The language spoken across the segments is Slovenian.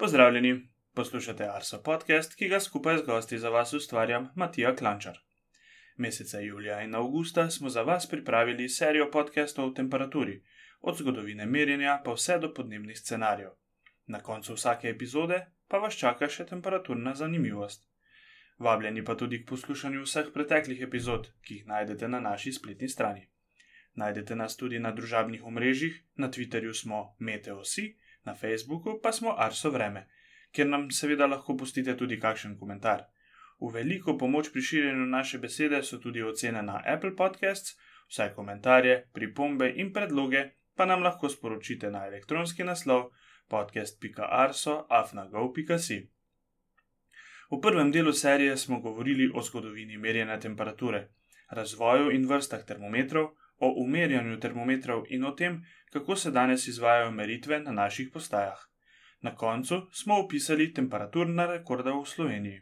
Pozdravljeni, poslušate Arso podcast, ki ga skupaj z gosti za vas ustvarjam Matija Klančar. Meseca julija in avgusta smo za vas pripravili serijo podcastov o temperaturi, od zgodovine merjenja pa vse do podnebnih scenarijev. Na koncu vsake epizode pa vas čaka še temperaturna zanimivost. Vabljeni pa tudi k poslušanju vseh preteklih epizod, ki jih najdete na naši spletni strani. Najdete nas tudi na družabnih omrežjih, na Twitterju smo Meteosi, na Facebooku pa smo Arso Vreme, kjer nam seveda lahko pustite tudi kakšen komentar. V veliko pomoč pri širjenju naše besede so tudi ocene na Apple Podcasts, vse komentarje, pripombe in predloge pa nam lahko sporočite na elektronski naslov podcast.arso.afnago.si. V prvem delu serije smo govorili o zgodovini merjenja temperature, razvoju in vrstah termometrov, o umerjanju termometrov in o tem, kako se danes izvajajo meritve na naših postajah. Na koncu smo opisali temperaturna rekorda v Sloveniji.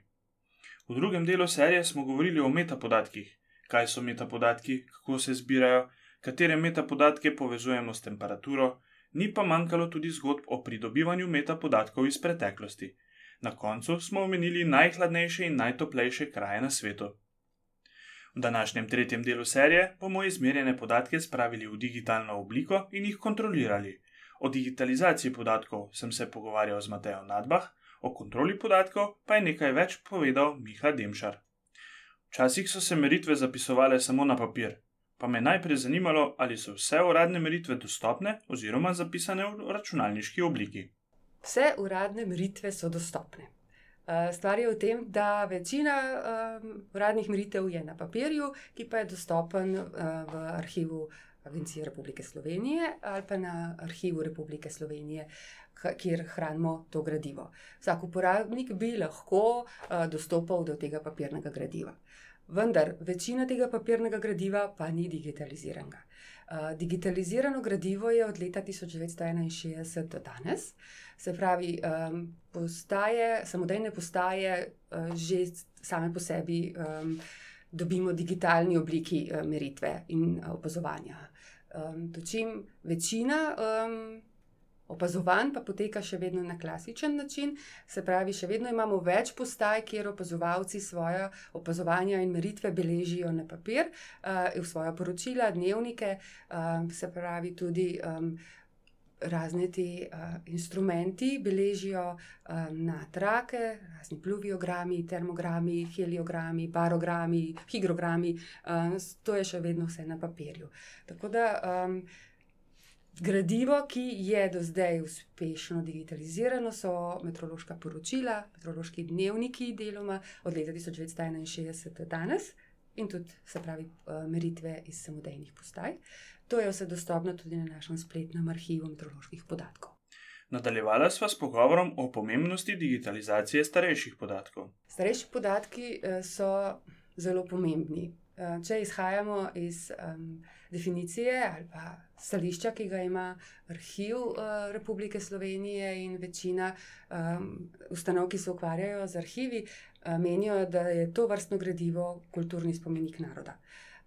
V drugem delu serije smo govorili o metapodatkih, kaj so metapodatki, kako se zbirajo, katere metapodatke povezujemo s temperaturo, ni pa manjkalo tudi zgodb o pridobivanju metapodatkov iz preteklosti. Na koncu smo omenili najhladnejše in najtoplejše kraje na svetu. V današnjem tretjem delu serije bomo izmerjene podatke spravili v digitalno obliko in jih kontrolirali. O digitalizaciji podatkov sem se pogovarjal z Matejo Nadbah, o kontroli podatkov pa je nekaj več povedal Miha Demšar. Včasih so se meritve zapisovale samo na papir, pa me najprej zanimalo, ali so vse uradne meritve dostopne oziroma zapisane v računalniški obliki. Vse uradne meritve so dostopne. Eh, stvar je v tem, da večina um, uradnih meritev je na papirju, ki pa je dostopen uh, v arhivu Agencije Republike Slovenije ali pa na arhivu Republike Slovenije, kjer hranimo to gradivo. Vsak uporabnik bi lahko uh, dostopal do tega papirnega gradiva. Vendar večina tega papirnega gradiva pa ni digitaliziranega. Uh, digitalizirano gradivo je od leta 1961 do danes, se pravi, um, postaje, samodejne postaje, uh, že same po sebi um, dobimo digitalni obliki uh, meritve in uh, opazovanja. Um, Dočim večina um, opazovanj pa poteka še vedno na klasičen način, se pravi, še vedno imamo več postaj, kjer opazovalci svoje opazovanja in meritve beležijo na papir, uh, v svoje poročila, dnevnike, uh, se pravi, tudi. Um, Razne ti uh, instrumenti beležijo uh, na trake, razni pluviogrami, termogrami, heliogrami, barogrami, higrogrami, uh, to je še vedno vse na papirju. Tako da um, Gradivo, ki je do zdaj uspešno digitalizirano, so meteorološka poročila, meteorološki dnevniki, deloma od leta 1961 do danes, in tudi, se pravi, eh, meritve iz samodejnih postaj. To je vse dostopno tudi na našem spletnem arhivu meteoroloških podatkov. Nadaljevala sva s pogovorom o pomembnosti digitalizacije starejših podatkov. Starejši podatki eh, so zelo pomembni. Eh, če izhajamo iz um, definicije ali pa stališča, ki ga ima arhiv uh, Republike Slovenije in večina um, ustanov, ki se ukvarjajo z arhivi, uh, menijo, da je to vrstno gradivo kulturni spomenik naroda.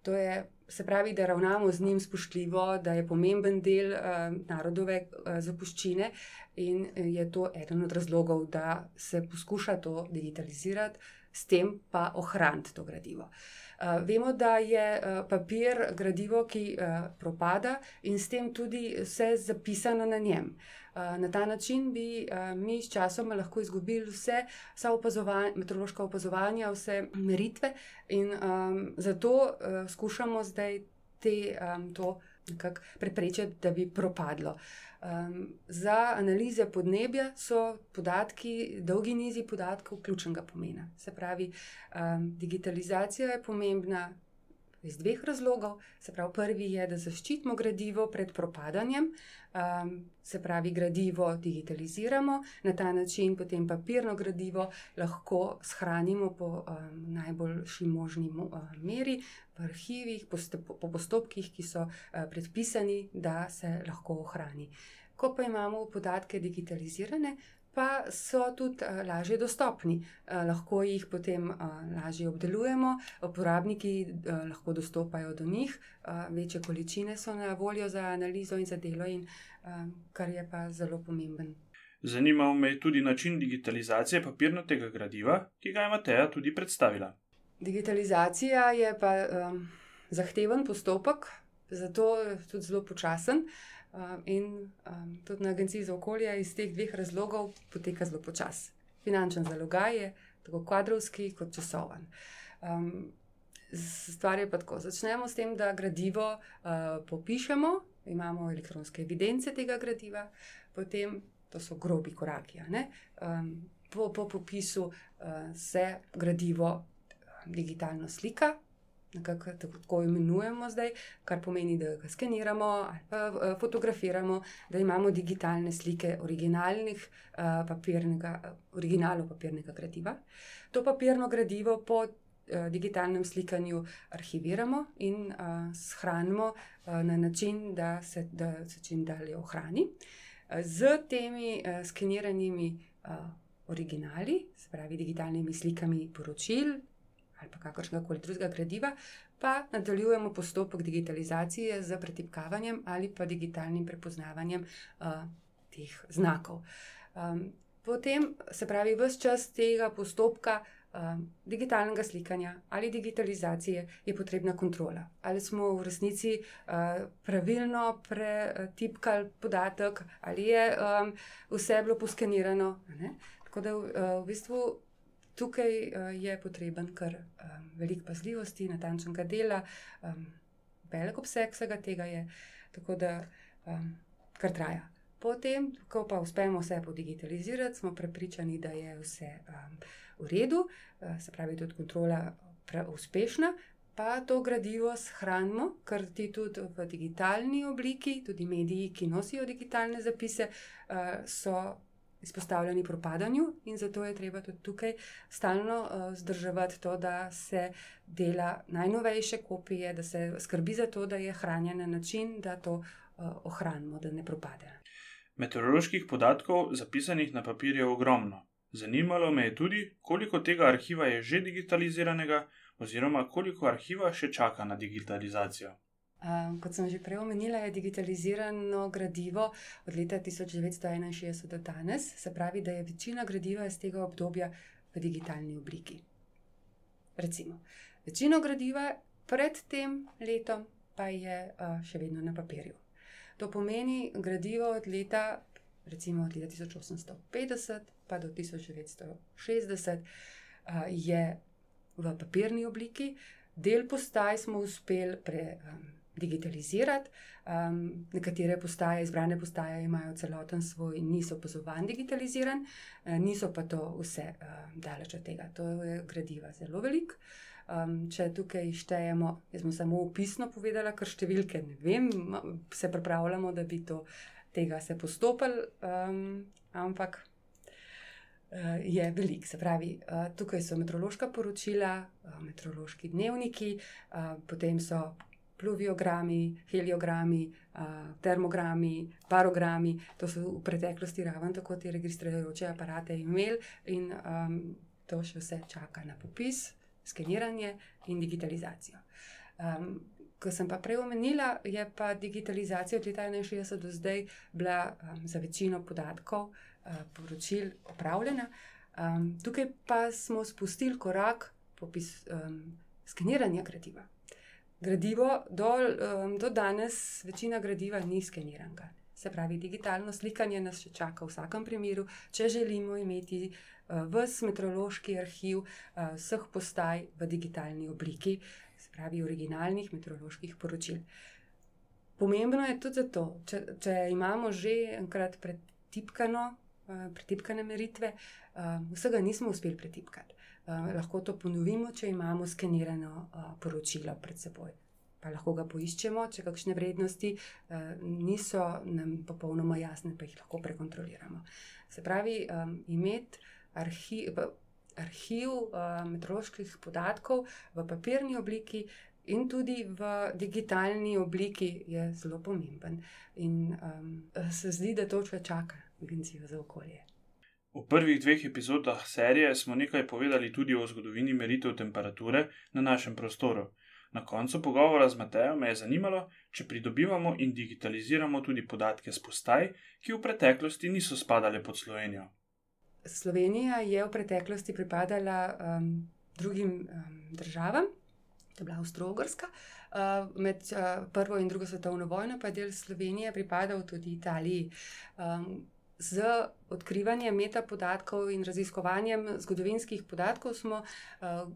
To je, se pravi, da ravnamo z njim spoštljivo, da je pomemben del uh, narodove uh, zapuščine in je to eden od razlogov, da se poskuša to digitalizirati, s tem pa ohraniti to gradivo. Uh, vemo, da je uh, papir gradivo, ki uh, propada in s tem tudi vse zapisano na njem. Na ta način bi mi s časom lahko izgubili vse, vsa opazovanja, meteorološka opazovanja, vse meritve, in um, zato skušamo zdaj te, um, to preprečiti, da bi propadlo. Um, za analize podnebja so podatki, dolgi nizi podatkov, ključnega pomena. Se pravi, um, digitalizacija je pomembna iz dveh razlogov. Se pravi, prvi je, da zaščitimo gradivo pred propadanjem, um, se pravi, gradivo digitaliziramo, na ta način potem papirno gradivo lahko shranimo po um, najboljši možni uh, meri. V arhivih, po postopkih, ki so uh, predpisani, da se lahko ohrani. Ko pa imamo podatke digitalizirane, pa so tudi uh, lažje dostopni. Uh, lahko jih potem uh, lažje obdelujemo, uporabniki uh, lahko dostopajo do njih, uh, večje količine so na voljo za analizo in za delo, in, uh, kar je pa zelo pomemben. Zanimal me je tudi način digitalizacije papirnatega gradiva, ki ga je Mateja tudi predstavila. Digitalizacija je pa um, zahteven postopek, zato tudi zelo počasen. Um, in um, tudi na Agenciji za okolje iz teh dveh razlogov poteka zelo počasi. Finančen zalogaj je tako kvadrovski kot časoven. Um, stvar je pa tako. Začnemo s tem, da gradivo uh, popišemo, imamo elektronske evidence tega gradiva, potem to so grobi koraki. Um, po, po popisu uh, se gradivo digitalno slika. Nekako tako imenujemo zdaj, kar pomeni, da ga skeniramo ali pa fotografiramo, da imamo digitalne slike originalnih papirnega, originalno papirnega gradiva. To papirno gradivo po Eh, digitalnem slikanju arhiviramo in uh, shranimo na način, da se, da se čim dalje ohrani. Z temi skeniranimi originali, se pravi digitalnimi slikami poročil ali pa kakršnega koli drugega gradiva, pa nadaljujemo postopek digitalizacije z pretipkavanjem ali pa digitalnim prepoznavanjem uh, teh znakov. Um, potem, se pravi, vse čas tega postopka um, digitalnega slikanja ali digitalizacije je potrebna kontrola. Ali smo v resnici uh, pravilno pretipkali podatek, ali je um, vse bilo poskenirano. Tako da uh, v bistvu. Tukaj uh, je potreben kar um, velik pazljivosti, natančnega dela, um, velik obseg vsega tega je, tako da kar traja. Potem, ko pa uspemo vse podigitalizirati, smo prepričani, da je vse um, v redu, eh, se pravi, tudi kontrola uspešna, pa to gradivo shranimo, ker ti tudi v digitalni obliki, tudi mediji, ki nosijo digitalne zapise, eh, so izpostavljeni propadanju in zato je treba tudi tukaj stalno eh, zdrževati to, da se dela najnovejše kopije, da se skrbi za to, da je hranjen na način, da to ohranimo, da ne propade. Meteoroloških podatkov, zapisanih na papirju, je ogromno. Zanimalo me je tudi, koliko tega arhiva je že digitaliziranega, oziroma koliko arhiva še čaka na digitalizacijo. Um, kot sem že prej omenila, je digitalizirano gradivo od leta 1961 do danes, se pravi, da je večina gradiva iz tega obdobja v digitalni obliki. Recimo, večino gradiva pred tem letom pa je uh, še vedno na papirju. To pomeni gradivo od leta, recimo od leta 1850 pa do 1960, uh, je v papirni obliki. Del postaj smo uspeli predigitalizirati, um, um, nekatere postaje, izbrane postaje, imajo celoten svoj, niso opazovan digitaliziran, uh, niso pa to vse uh, daleč od tega. To je gradiva zelo velik. Um, če tukaj štejemo, jaz sem samo opisno povedala, ker številke ne vem, se pripravljamo, da bi to tega se postopili, um, ampak uh, je velik. Se pravi, uh, tukaj so meteorološka poročila, uh, meteorološki dnevniki, uh, potem so pluviogrami, heliogrami, termogrami, parogrami. To so v preteklosti raven tako ti registrirajoče aparate imeli in um, to še vse čaka na popis, skeniranje in digitalizacijo. Um, Ko sem pa prej omenila, je pa digitalizacija od leta 1961 do zdaj bila um, za večino podatkov uh, poročil opravljena. Um, tukaj pa smo spustili korak popis um, skeniranja gradiva. Gradivo do, um, do danes, večina gradiva ni skeniranega. Se pravi, digitalno slikanje nas še čaka v vsakem primeru, če želimo imeti uh, vse meteorološki arhiv uh, vseh postaj v digitalni obliki, se pravi, originalnih meteoroloških poročil. Pomembno je tudi zato, če, če imamo že enkrat predtipkano Eh, pretipkane meritve, eh, vsega nismo uspeli pretipkati. Eh, lahko to ponovimo, če imamo skenirano poročilo pred seboj. Pa lahko ga poiščemo, če kakšne vrednosti niso nam popolnoma jasne, pa jih lahko prekontroliramo. Se pravi, imeti arhiv, arhiv meteoroloških podatkov v papirni obliki. In tudi v digitalni obliki je zelo pomemben, in um, se zdi, da to čaka. Agencijo za okolje. V prvih dveh epizodah serije smo nekaj povedali tudi o zgodovini meritev temperature na našem prostoru. Na koncu pogovora z Matejo me je zanimalo, če pridobivamo in digitaliziramo tudi podatke z postaj, ki v preteklosti niso spadale pod Slovenijo. Slovenija je v preteklosti pripadala um, drugim um, državam, to je bila Avstralska. Uh, med uh, prvo in drugo svetovno vojno pa je del Slovenije pripadal tudi Italiji. Um, z odkrivanjem metapodatkov in raziskovanjem zgodovinskih podatkov smo uh,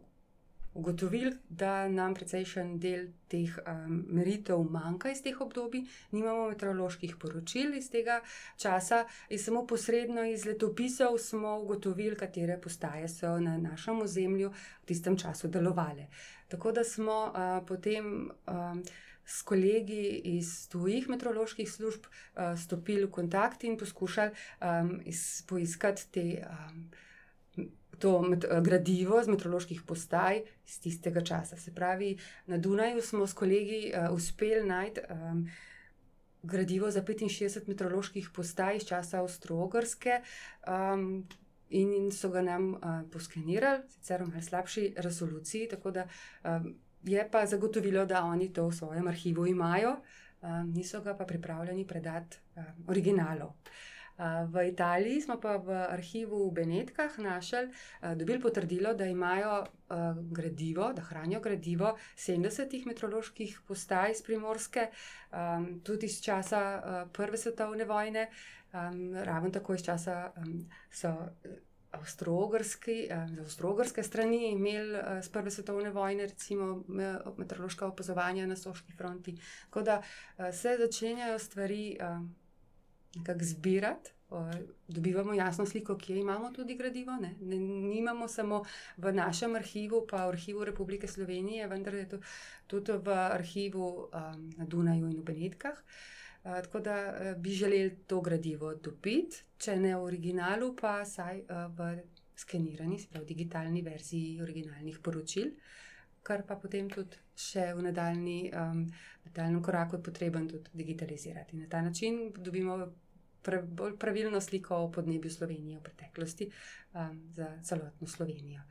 ugotovili, da nam precejšen del teh um, meritev manjka iz teh obdobij, nimamo meteoroloških poročil iz tega časa, in samo posredno iz letopisov smo ugotovili, katere postaje so na našem ozemlju v tistem času delovale. Tako da smo uh, potem. Um, S kolegi iz tujih meteoroloških služb uh, stopili v kontakt in poskušali um, poiskati te um, to med, eh, gradivo z meteoroloških postaj iz tistega časa. Se pravi, na Dunaju smo s kolegi uh, uspeli najti um, gradivo za 65 meteoroloških postaj iz časa Avstralske. Um, In so ga nam uh, poskenirali, sicer v malo slabši resoluciji, tako da um, je pa zagotovilo, da oni to v svojem arhivu imajo, um, niso ga pa pripravljeni predati um, originalov. Uh, V Italiji smo pa v arhivu v Benetkah našli, dobili potrdilo, da imajo gradivo, da hranijo gradivo 70 meteoroloških postaj iz primorske, tudi iz časa Prve svetovne vojne, ravno tako iz časa so. Z avstralske strani imeli z Prve svetovne vojne, recimo, meteorološka opazovanja na Soški fronti. Tako da se začenjajo stvari nekako zbirati. Dobivamo jasno sliko, kje imamo tudi gradivo. Ne? Ne, nimamo samo v našem arhivu, pa v arhivu Republike Slovenije, vendar je to tudi v arhivu um, na Dunaju in v Benetkah. Uh, tako da uh, bi želeli to gradivo dobiti, če ne v originalu, pa vsaj uh, v skenirani, sploh v digitalni verziji originalnih poročil, kar pa potem tudi še v nadaljni, um, nadaljnem koraku je potreben tudi digitalizirati. Na ta način dobimo pre, bolj pravilno sliko o podnebju Slovenije v preteklosti um, za celotno Slovenijo.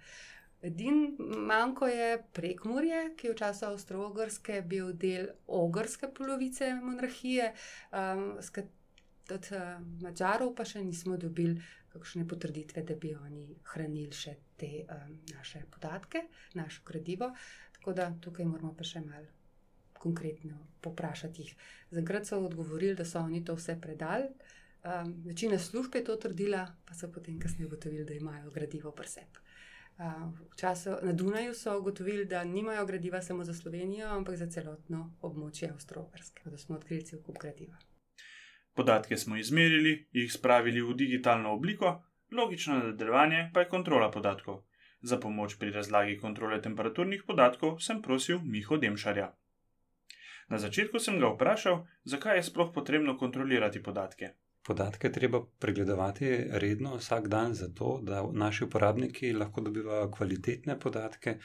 Edin manjko je prekmurje, ki je v času Avstralske bil del ogrske polovice monarhije, um, od uh, Mačarov pa še nismo dobili kakšne potrditve, da bi oni hranili še te um, naše podatke, našo gradivo. Tako da tukaj moramo pa še malo konkretno poprašati jih. Zaenkrat so odgovorili, da so oni to vse predali. Um, večina služb je to trdila, pa so potem kasneje ugotovili, da imajo gradivo preseb. Uh, na Dunaju so ugotovili, da nimajo gradiva samo za Slovenijo, ampak za celotno območje Avstralske, da smo odkrili cel kup gradiva. Podatke smo izmerili, jih spravili v digitalno obliko, logično nadaljevanje pa je kontrola podatkov. Za pomoč pri razlagi kontrole temperaturnih podatkov sem prosil Miho Demšarja. Na začetku sem ga vprašal, zakaj je sploh potrebno kontrolirati podatke. Podatke treba pregledovati redno, vsak dan, zato da naši uporabniki lahko dobivajo kvalitetne podatke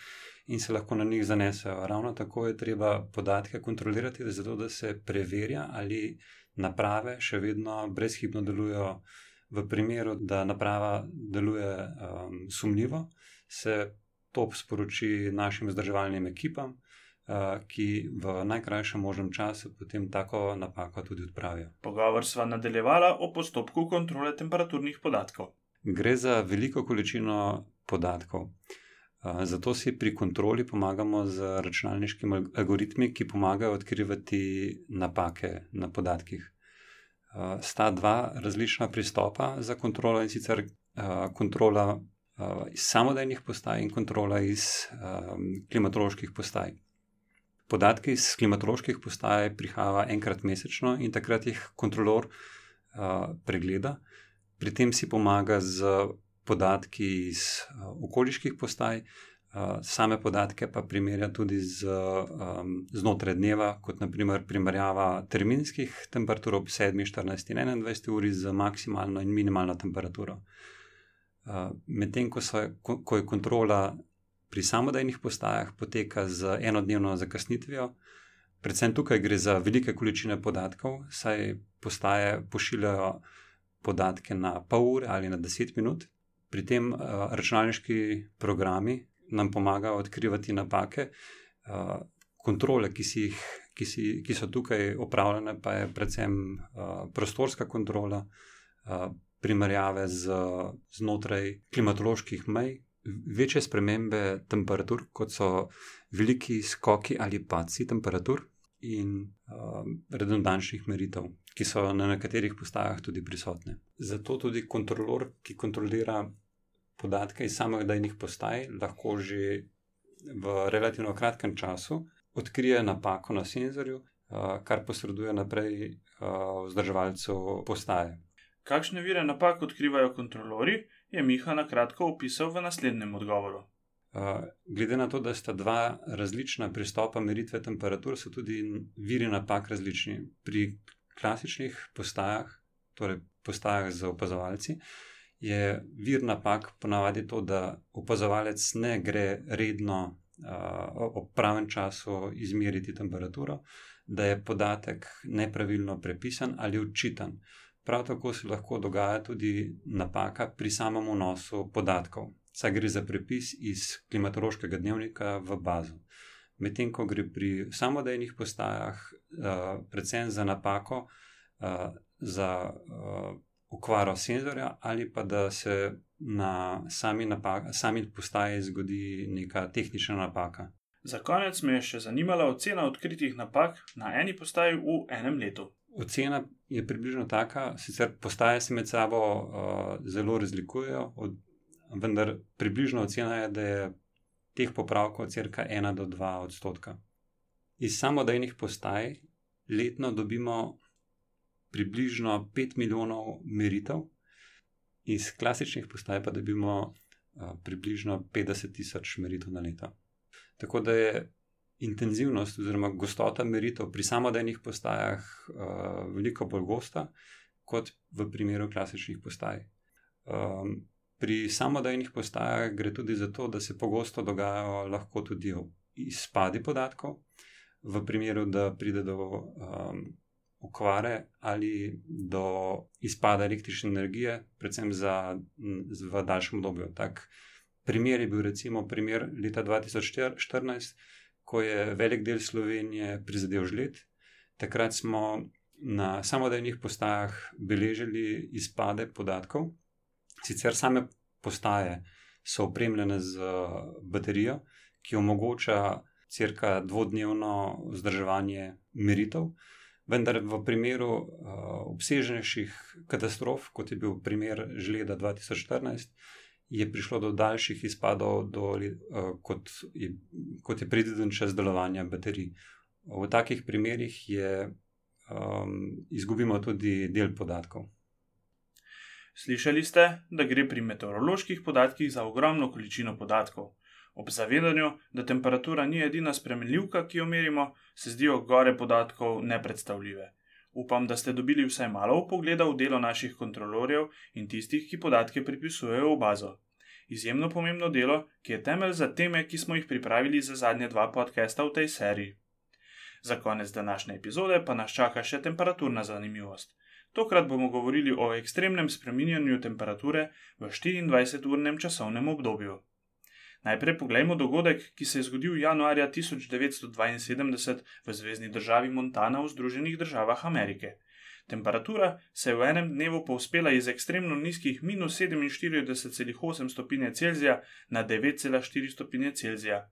in se lahko na njih zanesejo. Ravno tako je treba podatke kontrolirati, zato da se preverja, ali naprave še vedno brezhibno delujejo. V primeru, da naprava deluje um, sumljivo, se to sporoči našim vzdrževalnim ekipam, ki v najkrajšem možnem času potem tako napako tudi odpravijo. Pogovor sva nadaljevala o postopku kontrole temperaturnih podatkov. Gre za veliko količino podatkov. Zato si pri kontroli pomagamo z računalniškimi algoritmi, ki pomagajo odkrivati napake na podatkih. Sta dva različna pristopa za kontrolo in sicer kontrola iz samodejnih postaj in kontrola iz klimatoloških postaj. Podatki iz klimatoloških postaj prihajajo enkrat mesečno in takrat jih kontrolor uh, pregleda. Pri tem si pomaga z podatki iz uh, okoliških postaj, uh, same podatke pa primerja tudi z, um, znotraj dneva, kot naprimer primerjava terminskih temperatur ob 7, 14 in 21 uri z maksimalno in minimalno temperaturo. Uh, Medtem ko, ko, ko je kontrola pri samodejnih postajah poteka z enodnevno zakasnitvijo. Predvsem tukaj gre za velike količine podatkov, saj postaje pošiljajo podatke na pol ure ali na deset minut. Pri tem uh, računalniški programi nam pomagajo odkrivati napake, uh, kontrole, ki, si jih, ki, si, ki so tukaj opravljene, pa je predvsem uh, prostorska kontrola, uh, primerjave z, znotraj klimatoloških mej, večje spremembe temperatur, kot so veliki skoki ali paci temperatur. In uh, redundančnih meritev, ki so na nekaterih postajah tudi prisotne. Zato tudi kontrolor, ki kontrolira podatke iz samih dajnih postaj, lahko že v relativno kratkem času odkrije napako na senzorju, kar posreduje naprej vzdrževalcu postaje. Kakšne vire napak odkrivajo kontrolori, je Miha na kratko opisal v naslednjem odgovoru. Glede na to, da sta dva različna pristopa meritve temperatur, so tudi viri napak različni. Pri klasičnih postajah, torej postajah z opazovalci, je vir napak ponavadi to, da opazovalec ne gre redno uh, ob pravem času izmeriti temperaturo, da je podatek nepravilno prepisan ali učitan. Prav tako se lahko dogaja tudi napaka pri samem vnosu podatkov, saj gre za prepis iz klimatološkega dnevnika v bazo. Medtem ko gre pri samodejnih postajah, uh, predvsem za napako, uh, za uh, okvaro senzorja, ali pa da se na sami, napak, sami postaji zgodi neka tehnična napaka. Za konec me je še zanimala ocena odkritih napak na eni postaji v enem letu. Ocena je približno taka, sicer postaje se med sabo uh, zelo razlikujejo, od, vendar približno ocena je, da je teh popravkov crka 1 do 2 odstotka. Iz samodejnih postaj letno dobimo približno 5 milijonov meritev, iz klasičnih postaj pa dobimo približno 50 tisoč meritev na leto. Tako da je intenzivnost oziroma gostota meritev pri samodejnih postajah veliko bolj gosta kot v primeru klasičnih postaj. Pri samodejnih postajah gre tudi za to, da se pogosto dogajajo lahko tudi izpadi podatkov, v primeru, da pride do um, okvare ali do izpada električne energije, predvsem za, v daljšem obdobju. Tak primer je bil recimo primer leta 2014, ko je velik del Slovenije prizadel žled. Takrat smo na samodejnih postajah beležili izpade podatkov, sicer same postaje so opremljene z baterijo, ki omogoča crka dvodnevno vzdrževanje meritev. Vendar v primeru uh, obsežnejših katastrof, kot je bil primer žleda 2014, je prišlo do daljših izpadov, do, uh, kot, je, kot je predviden čas delovanja baterij. V takih primerih je, um, izgubimo tudi del podatkov. Slišali ste, da gre pri meteoroloških podatkih za ogromno količino podatkov. Ob zavedanju, da temperatura ni edina spremenljivka, ki jo merimo, se zdijo gore podatkov nepredstavljive. Upam, da ste dobili vsaj malo pogleda v delo naših kontrolorjev in tistih, ki podatke pripisujejo v bazo. Izjemno pomembno delo, ki je temelj za teme, ki smo jih pripravili za zadnje dva podcasta v tej seriji. Za konec današnje epizode pa nas čaka še temperaturna zanimivost. Tokrat bomo govorili o ekstremnem spreminjanju temperature v 24-urnem časovnem obdobju. Najprej poglejmo dogodek, ki se je zgodil januarja 1972 v zvezdni državi Montana v Združenih državah Amerike. Temperatura se je v enem dnevu povzpela iz ekstremno nizkih minus 47,8 stopinje Celzija na 9,4 stopinje Celzija.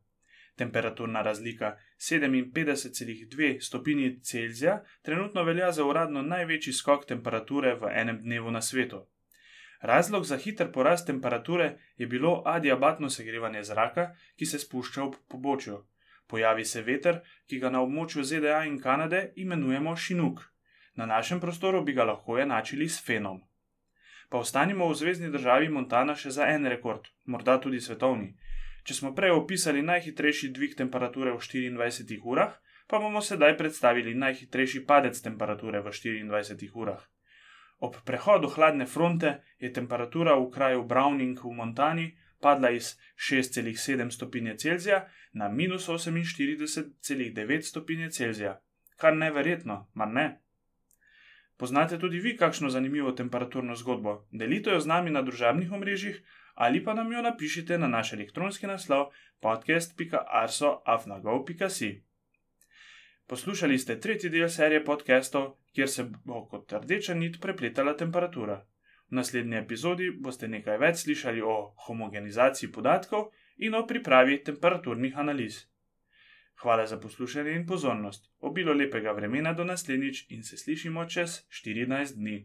Temperaturna razlika 57,2 stopinje Celzija trenutno velja za uradno največji skok temperature v enem dnevu na svetu. Razlog za hiter porast temperature je bilo adiabatno segrevanje zraka, ki se spušča ob pobočju. Pojavi se veter, ki ga na območju ZDA in Kanade imenujemo šinuk. Na našem prostoru bi ga lahko enačili s fenom. Pa ostanimo v zvezdni državi Montana še za en rekord, morda tudi svetovni. Če smo prej opisali najhitrejši dvig temperature v 24 urah, pa bomo sedaj predstavili najhitrejši padec temperature v 24 urah. Ob prehodu hladne fronte je temperatura v kraju Browning v Montani padla iz 6,7 stopinje Celzija na minus 48,9 stopinje Celzija. Kar neverjetno, mar ne? Poznate tudi vi kakšno zanimivo temperaturno zgodbo? Delite jo z nami na družabnih omrežjih ali pa nam jo napišite na naš elektronski naslov podcast.arso.afnago.si. Poslušali ste tretji del serije podcastov, kjer se bo kot rdeča nit prepletala temperatura. V naslednji epizodi boste nekaj več slišali o homogenizaciji podatkov in o pripravi temperaturnih analiz. Hvala za poslušanje in pozornost. Obilo lepega vremena do naslednjič in se slišimo čez 14 dni.